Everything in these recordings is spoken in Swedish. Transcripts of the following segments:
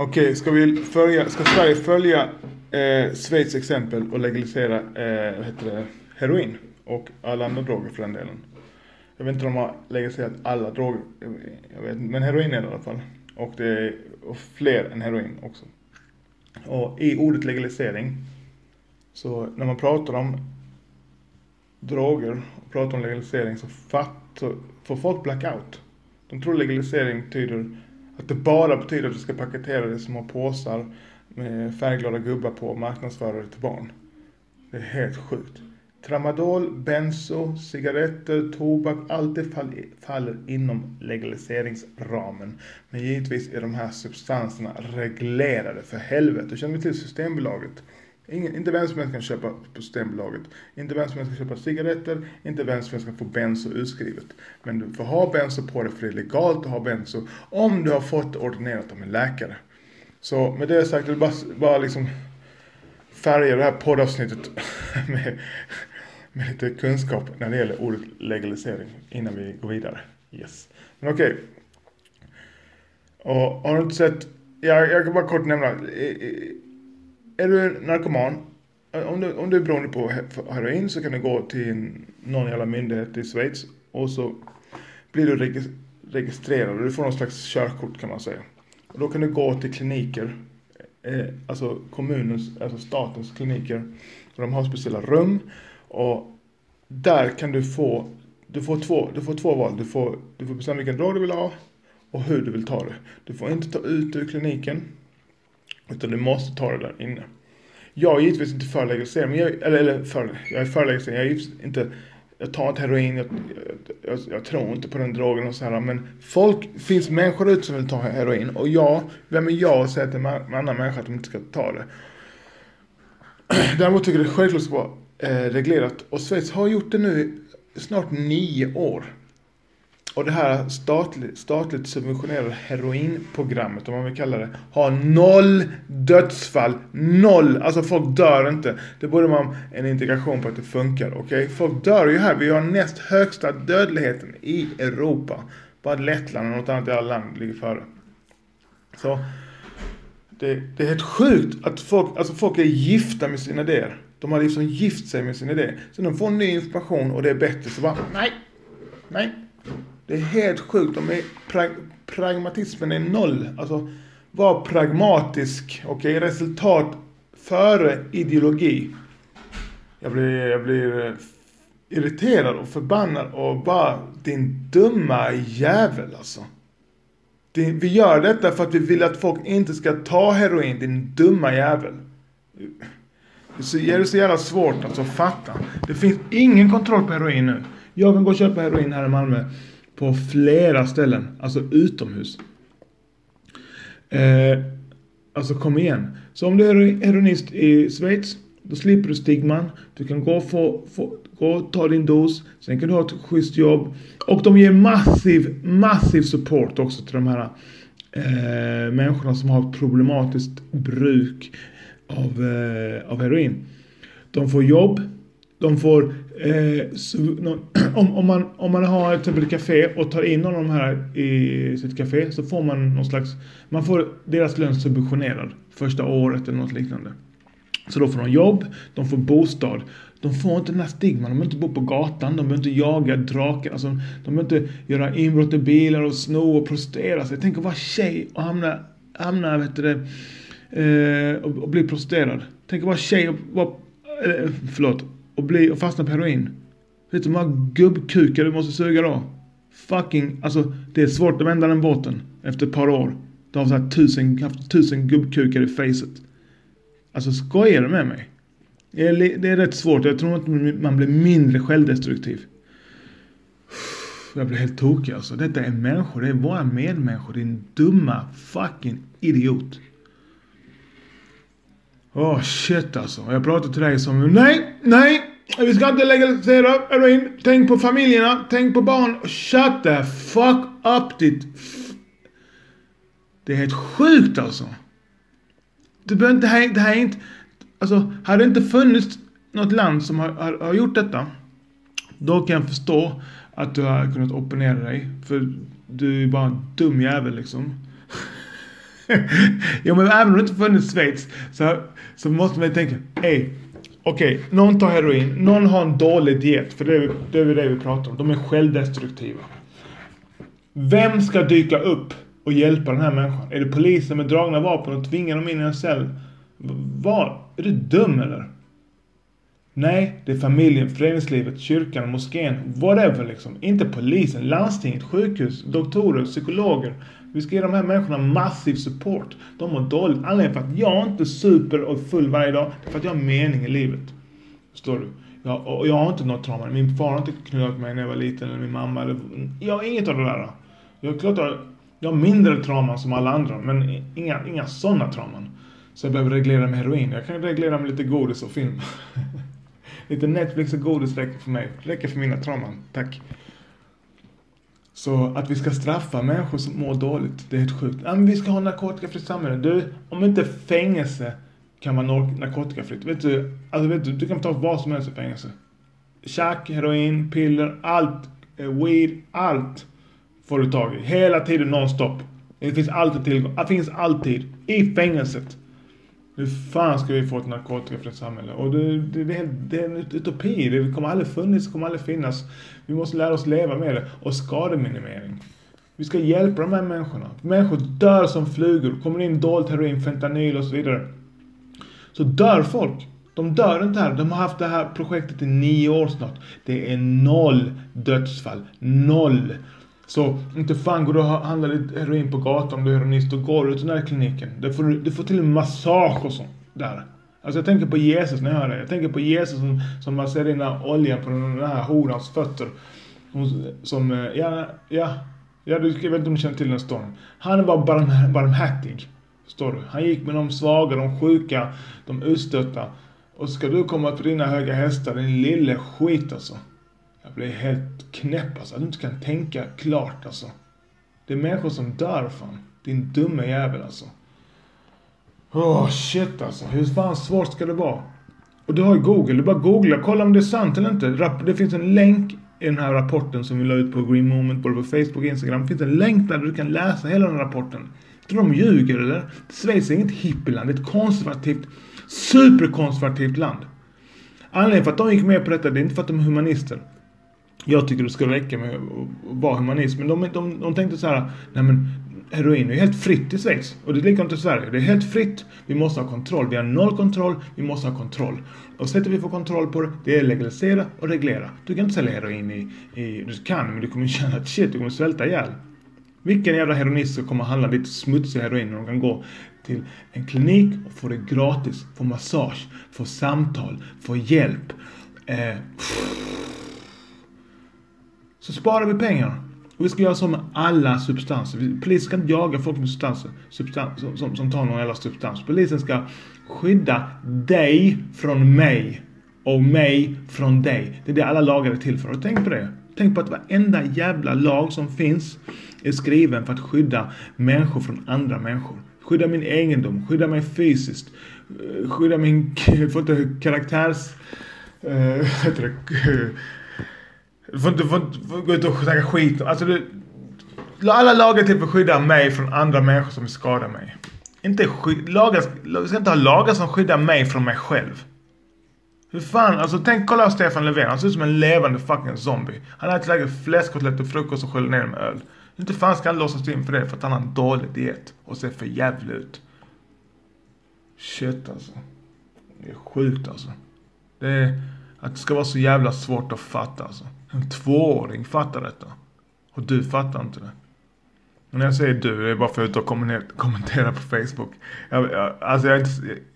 Okej, ska, vi följa, ska Sverige följa eh, Schweiz exempel och legalisera eh, vad heter det, heroin och alla andra droger för den delen? Jag vet inte om de har legaliserat alla droger, jag vet, inte, men heroin är det i alla fall. Och det är och fler än heroin också. Och i ordet legalisering, så när man pratar om droger och pratar om legalisering så, fatt, så får folk blackout. De tror legalisering betyder att det bara betyder att du ska paketera det i små påsar med färgglada gubbar på och marknadsföra det till barn. Det är helt sjukt. Tramadol, benzo, cigaretter, tobak, allt det faller inom legaliseringsramen. Men givetvis är de här substanserna reglerade för helvete. Känner vi till Systembolaget? Ingen, inte vem som helst kan köpa på Systembolaget. Inte vem som helst kan köpa cigaretter. Inte vem som helst kan få benzo utskrivet. Men du får ha benzo på dig för det är legalt att ha benzo. Om du har fått ordinerat av en läkare. Så med det sagt, jag vill bara, bara liksom färga det här poddavsnittet med, med lite kunskap när det gäller ordet legalisering innan vi går vidare. Yes. Men okej. Okay. Och har du inte sett, jag, jag kan bara kort nämna. Är du narkoman, om du, om du är beroende på heroin så kan du gå till någon jävla myndighet i Schweiz och så blir du registrerad och du får någon slags körkort kan man säga. Och då kan du gå till kliniker, eh, alltså kommunens, alltså statens kliniker. Och de har speciella rum och där kan du få, du får två, du får två val. Du får, du får bestämma vilken drog du vill ha och hur du vill ta det. Du får inte ta ut det ur kliniken utan du måste ta det där inne. Jag är givetvis inte för legalisering, eller, eller för, jag är för legalisering, jag är inte jag tar inte heroin, jag, jag, jag, tror inte på den drogen och så här. Men folk, finns människor ute som vill ta heroin. Och jag, vem är jag att säga till en annan människa att de inte ska ta det? Däremot tycker jag det självklart ska vara eh, reglerat. Och Schweiz har gjort det nu i snart nio år. Och det här statligt, statligt subventionerade heroinprogrammet, om man vill kalla det, har noll dödsfall. Noll! Alltså folk dör inte. Det borde vara en integration på att det funkar, okej? Okay? Folk dör ju här. Vi har näst högsta dödligheten i Europa. Bara Lettland och något annat jävla land ligger före. Så, det, det, är helt sjukt att folk, alltså folk är gifta med sina idéer. De har liksom gift sig med sina idéer. Sen de får ny information och det är bättre så bara, nej, nej. Det är helt sjukt. De är prag pragmatismen är noll. Alltså, var pragmatisk. Okej, okay? resultat före ideologi. Jag blir, jag blir eh, irriterad och förbannad och bara din dumma jävel alltså. vi gör detta för att vi vill att folk inte ska ta heroin, din dumma jävel. Det är så jävla svårt alltså att fatta. Det finns ingen kontroll på heroin nu. Jag kan gå och köpa heroin här i Malmö på flera ställen, alltså utomhus. Eh, alltså kom igen. Så om du är heroinist i Schweiz, då slipper du stigman. Du kan gå och få, få, gå och ta din dos. Sen kan du ha ett schysst jobb. Och de ger massiv, massiv support också till de här eh, människorna som har ett problematiskt bruk av, eh, av heroin. De får jobb. De får Eh, så, om, om, man, om man har till exempel ett typ café och tar in någon av de här i sitt café så får man någon slags, man får deras lön subventionerad första året eller något liknande. Så då får de jobb, de får bostad. De får inte den här stigman, de behöver inte bo på gatan, de behöver inte jaga drakar, alltså, de behöver inte göra inbrott i bilar och sno och prostituera sig. Tänk att vara tjej och hamna, hamna vet du det, eh, och, och bli prostituerad. Tänk att vara tjej och vara, eh, förlåt, och, bli, och fastna på heroin. Vet du hur många gubbkukar du måste suga då? Fucking, alltså det är svårt att vända den båten efter ett par år. Du har så här tusen, haft tusen gubbkukar i facet. Alltså skojar du med mig? Det är, det är rätt svårt. Jag tror att man blir mindre självdestruktiv. Jag blir helt tokig alltså. Detta är människor. Det är våra medmänniskor. Din dumma fucking idiot. Åh oh, shit alltså. Jag pratar till dig som nej, nej, vi ska inte legalisera heroin. Tänk på familjerna, tänk på barn. Shut the fuck up ditt... Det är helt sjukt alltså. Du behöver inte, det här är inte... Alltså, hade det inte funnits något land som har, har, har gjort detta. Då kan jag förstå att du har kunnat opponera dig. För du är bara en dum jävel liksom. jo men även om det inte funnits Schweiz så, så måste man ju tänka, ey, okej, okay, någon tar heroin, någon har en dålig diet, för det är, det är det vi pratar om. De är självdestruktiva. Vem ska dyka upp och hjälpa den här människan? Är det polisen med dragna vapen och tvingar dem in i en cell? Vad? Är du dum eller? Nej, det är familjen, föreningslivet, kyrkan, moskén, whatever liksom. Inte polisen, landstinget, sjukhus, doktorer, psykologer. Vi ska ge de här människorna massiv support. De mår dåligt. Anledningen för att jag inte super och är full varje dag, det är för att jag har mening i livet. Förstår du? Jag, och jag har inte något trauma. Min far har inte knullat mig när jag var liten, eller min mamma. Eller, jag har inget av det där. Jag, klart, jag har mindre trauman som alla andra, men inga, inga sådana trauman. Så jag behöver reglera med heroin. Jag kan reglera med lite godis och film. lite Netflix och godis räcker för mig. Räcker för mina trauman. Tack. Så att vi ska straffa människor som mår dåligt, det är helt sjukt. Ja, men vi ska ha narkotikafritt samhälle. Du, om inte fängelse kan vara narkotikafritt. Vet du, alltså vet du, du kan ta vad som helst i fängelse. Tjack, heroin, piller, allt. Eh, weed, allt får du tag i. Hela tiden nonstop. Det finns alltid tillgång. Det finns alltid. I fängelset. Hur fan ska vi få ett narkotikafritt samhälle? Och det, det, det, det är en utopi. Det kommer aldrig funnits, det kommer aldrig finnas. Vi måste lära oss leva med det. Och skademinimering. Vi ska hjälpa de här människorna. Människor dör som flugor. Kommer in dolt heroin, fentanyl och så vidare. Så dör folk. De dör inte här. De har haft det här projektet i nio år snart. Det är noll dödsfall. Noll. Så inte fan går du och handlar lite heroin på gatan om du är heroinist. och går ut till den här kliniken. Du får, du får till en massage och sånt där. Alltså jag tänker på Jesus när jag hör det. Jag tänker på Jesus som, som masserar in olja på den här horans fötter. Som, eh, ja, ja, ja du, jag vet inte om du känner till den storyn. Han var barm, barmhärtig. Förstår du? Han gick med de svaga, de sjuka, de utstötta. Och ska du komma på dina höga hästar, din lille skit alltså. Jag blir helt knäpp alltså. Att du inte kan tänka klart alltså. Det är människor som dör fan. Din dumme jävel alltså. Åh oh, shit alltså. Hur fan svårt ska det vara? Och du har ju Google. Du bara googlar. Kolla om det är sant eller inte. Det finns en länk i den här rapporten som vi la ut på Green Moment både på Facebook och Instagram. Det finns en länk där du kan läsa hela den rapporten. Tror de ljuger eller? Schweiz är inget hippieland. Det är ett konservativt, superkonservativt land. Anledningen för att de gick med på detta, det är inte för att de är humanister. Jag tycker det ska räcka med att vara humanist. Men de, de, de tänkte så här, nej men heroin är helt fritt i Schweiz. Och det är likadant i Sverige. Det är helt fritt. Vi måste ha kontroll. Vi har noll kontroll. Vi måste ha kontroll. Och sättet vi får kontroll på det, det är legalisera och reglera. Du kan inte sälja heroin i, i du kan, men du kommer känna att shit, du kommer svälta ihjäl. Vilken jävla heroinist ska komma och handla lite smutsig heroin när de kan gå till en klinik och få det gratis, få massage, få samtal, få hjälp. Eh, så sparar vi pengar. Och vi ska göra så med alla substanser. Polisen ska inte jaga folk med substanser substans, som, som, som tar någon jävla substans. Polisen ska skydda dig från mig och mig från dig. Det är det alla lagar är till för. Och tänk på det. Tänk på att varenda jävla lag som finns är skriven för att skydda människor från andra människor. Skydda min egendom, skydda mig fysiskt, eh, skydda min karaktärs... Äh, heter det? Du får inte, du får inte gå ut och snacka skit. Alltså du, alla lagar till för att skydda mig från andra människor som skadar mig. Inte sky, lagar, vi ska inte ha lagar som skyddar mig från mig själv. Hur fan, alltså tänk, kolla Stefan Löfven. Han ser ut som en levande fucking zombie. Han äter säkert fläskkotlett och frukost och sköljer ner med öl. Inte fan ska han låtsas in för det för att han har en dålig diet och ser för jävligt ut. Shit alltså. Det är sjukt alltså. Det är, att det ska vara så jävla svårt att fatta alltså. En tvååring fattar detta. Och du fattar inte det. Och när jag säger du, det är bara för att jag kommentera på Facebook. Jag, jag, alltså jag, jag,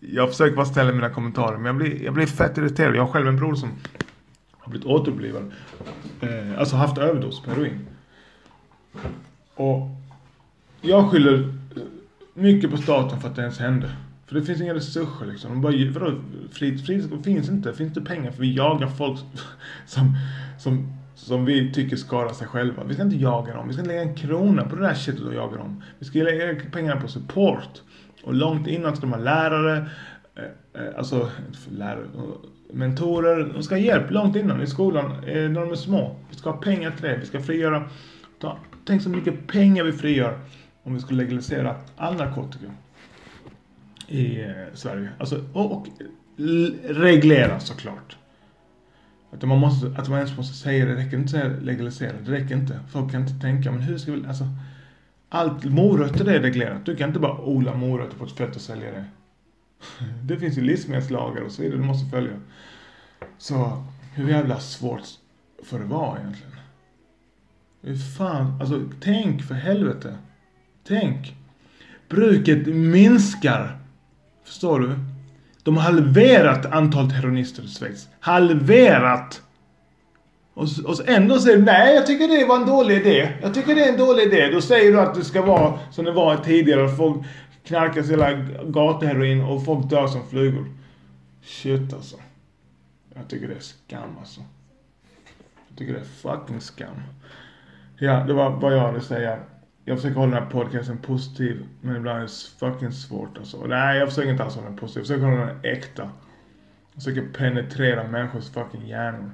jag försöker bara ställa mina kommentarer, men jag blir, jag blir fett irriterad. Jag har själv en bror som har blivit återupplivad. Eh, alltså haft överdos på heroin. Och jag skyller eh, mycket på staten för att det ens hände. För det finns inga resurser liksom. De bara, vadå, frit, frit, finns inte. Finns det pengar? För vi jagar folk som, som, som vi tycker skadar sig själva. Vi ska inte jaga dem. Vi ska inte lägga en krona på det där shitet och jaga dem. Vi ska lägga pengarna på support. Och långt innan ska de ha lärare, eh, eh, alltså lärare, mentorer. De ska ha hjälp långt innan i skolan eh, när de är små. Vi ska ha pengar till det. Vi ska frigöra, ta, tänk så mycket pengar vi frigör om vi skulle legalisera all narkotika i eh, Sverige. Alltså, och, och reglera såklart. Att man, måste, att man ens måste säga det, det räcker inte att säga legalisera, det räcker inte. Folk kan inte tänka, men hur ska vi, alltså, allt, morötter är reglerat. Du kan inte bara odla morötter på ett fält och sälja det. Det finns ju livsmedelslagar och så vidare du måste följa. Så hur jävla svårt får det vara egentligen? Hur fan, alltså tänk för helvete. Tänk. Bruket minskar. Förstår du? De har halverat antalet heroinister i Schweiz. Halverat! Och, och ändå säger du nej jag tycker det var en dålig idé. Jag tycker det är en dålig idé. Då säger du att det ska vara som det var tidigare. Folk knarkar sig hela gatuheroin och folk dör som flugor. Shit alltså. Jag tycker det är skam alltså. Jag tycker det är fucking skam. Ja, det var vad jag hade att säga. Jag försöker hålla den här podcasten positiv, men ibland är det fucking svårt alltså. Nej, jag försöker inte alls hålla den positiv. Jag försöker hålla den äkta. Jag försöker penetrera människors fucking hjärnor.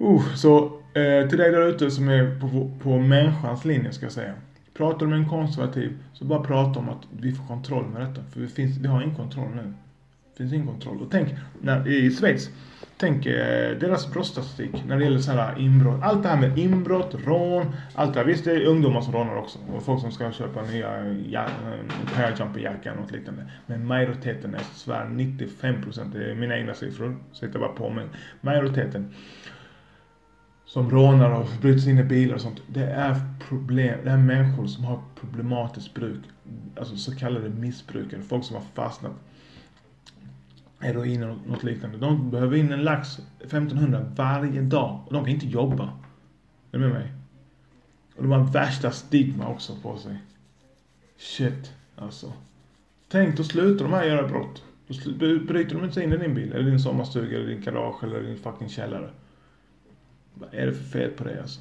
Uh, så eh, till dig där ute som är på, på människans linje ska jag säga. Pratar du med en konservativ så bara prata om att vi får kontroll med detta. För vi, finns, vi har ingen kontroll nu. Det finns ingen kontroll. Och tänk, när, i Schweiz, tänk eh, deras brottsstatistik när det gäller så här inbrott. Allt det här med inbrott, rån, allt det här. Visst det är ungdomar som rånar också. Och folk som ska köpa nya ja, eh, jumperjacka och något liknande. Men majoriteten är svär 95%, det är mina egna siffror. Så hittar jag bara på men majoriteten som rånar och bryter sig in i bilar och sånt. Det är problem, det är människor som har problematiskt bruk. Alltså så kallade missbrukare. Folk som har fastnat. Heroin eller något liknande. De behöver in en lax 1500 varje dag. Och de kan inte jobba. Är du med mig? Och de har värsta stigma också på sig. Shit, alltså. Tänk, då slutar de här göra brott. Då bryter de inte sig in i din bil, eller din sommarstuga, eller din garage, eller din fucking källare. Vad är det för fel på det alltså?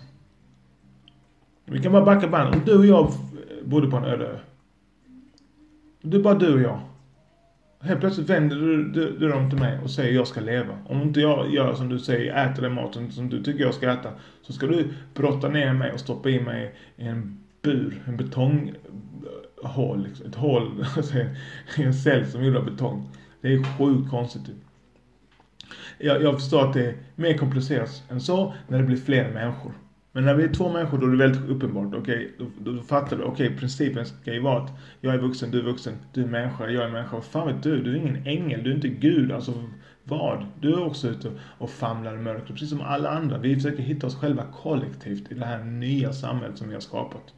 Vi kan bara backa bandet. Om du och jag bodde på en öde ö. Det är bara du och jag. Helt plötsligt vänder du, du, du dem till mig och säger jag ska leva. Om inte jag gör som du säger, äter den maten som du tycker jag ska äta. Så ska du brotta ner mig och stoppa in mig i en bur, en betonghål. Liksom. Ett hål, alltså i en cell som är gjord av betong. Det är sjukt konstigt. Typ. Jag, jag förstår att det är mer komplicerat än så när det blir fler människor. Men när vi är två människor då är det väldigt uppenbart. Okej, då, då, då fattar du. Okej, principen ska ju vara att jag är vuxen, du är vuxen, du är människa, jag är människa. Vad fan vet du? Du är ingen ängel, du är inte Gud. Alltså vad? Du är också ute och famlar i mörkret, precis som alla andra. Vi försöker hitta oss själva kollektivt i det här nya samhället som vi har skapat.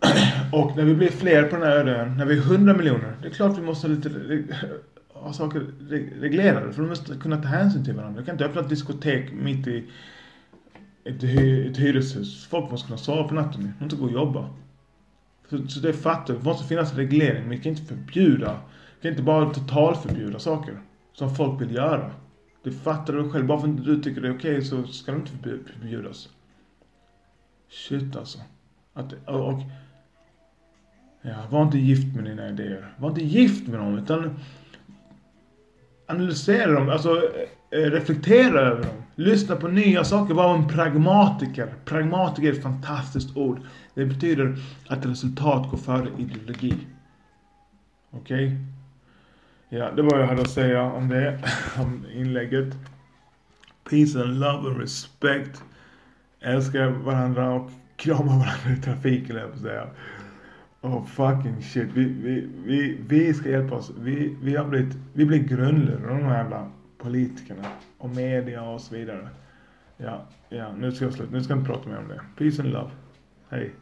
Och när vi blir fler på den här öde ön, när vi är hundra miljoner, det är klart vi måste ha lite ha saker reglerade. För de måste kunna ta hänsyn till varandra. Du kan inte öppna ett diskotek mitt i ett, hy, ett hyreshus. Folk måste kunna sova på natten. De måste gå och jobba. Så, så det fattar Det måste finnas reglering. Vi kan inte förbjuda. Vi kan inte bara totalförbjuda saker. Som folk vill göra. Det fattar du själv. Bara för att du tycker det är okej så ska de inte förbjudas. Shit alltså. Att, och, och, ja, var inte gift med dina idéer. Var inte gift med dem. Utan analysera dem. Alltså eh, reflektera över dem. Lyssna på nya saker. Var en pragmatiker. Pragmatiker är ett fantastiskt ord. Det betyder att resultat går före ideologi. Okej? Okay? Ja, det var vad jag hade att säga om det. Om inlägget. Peace and love and respect. Älska varandra och krama varandra i trafiken, jag på säga. Oh fucking shit. Vi, vi, vi, vi ska hjälpa oss. Vi, vi har blivit, vi blir grundlurade av de här jävla politikerna. Och media och så vidare. Ja, ja, nu ska jag sluta. Nu ska jag inte prata mer om det. Peace and love. Hej.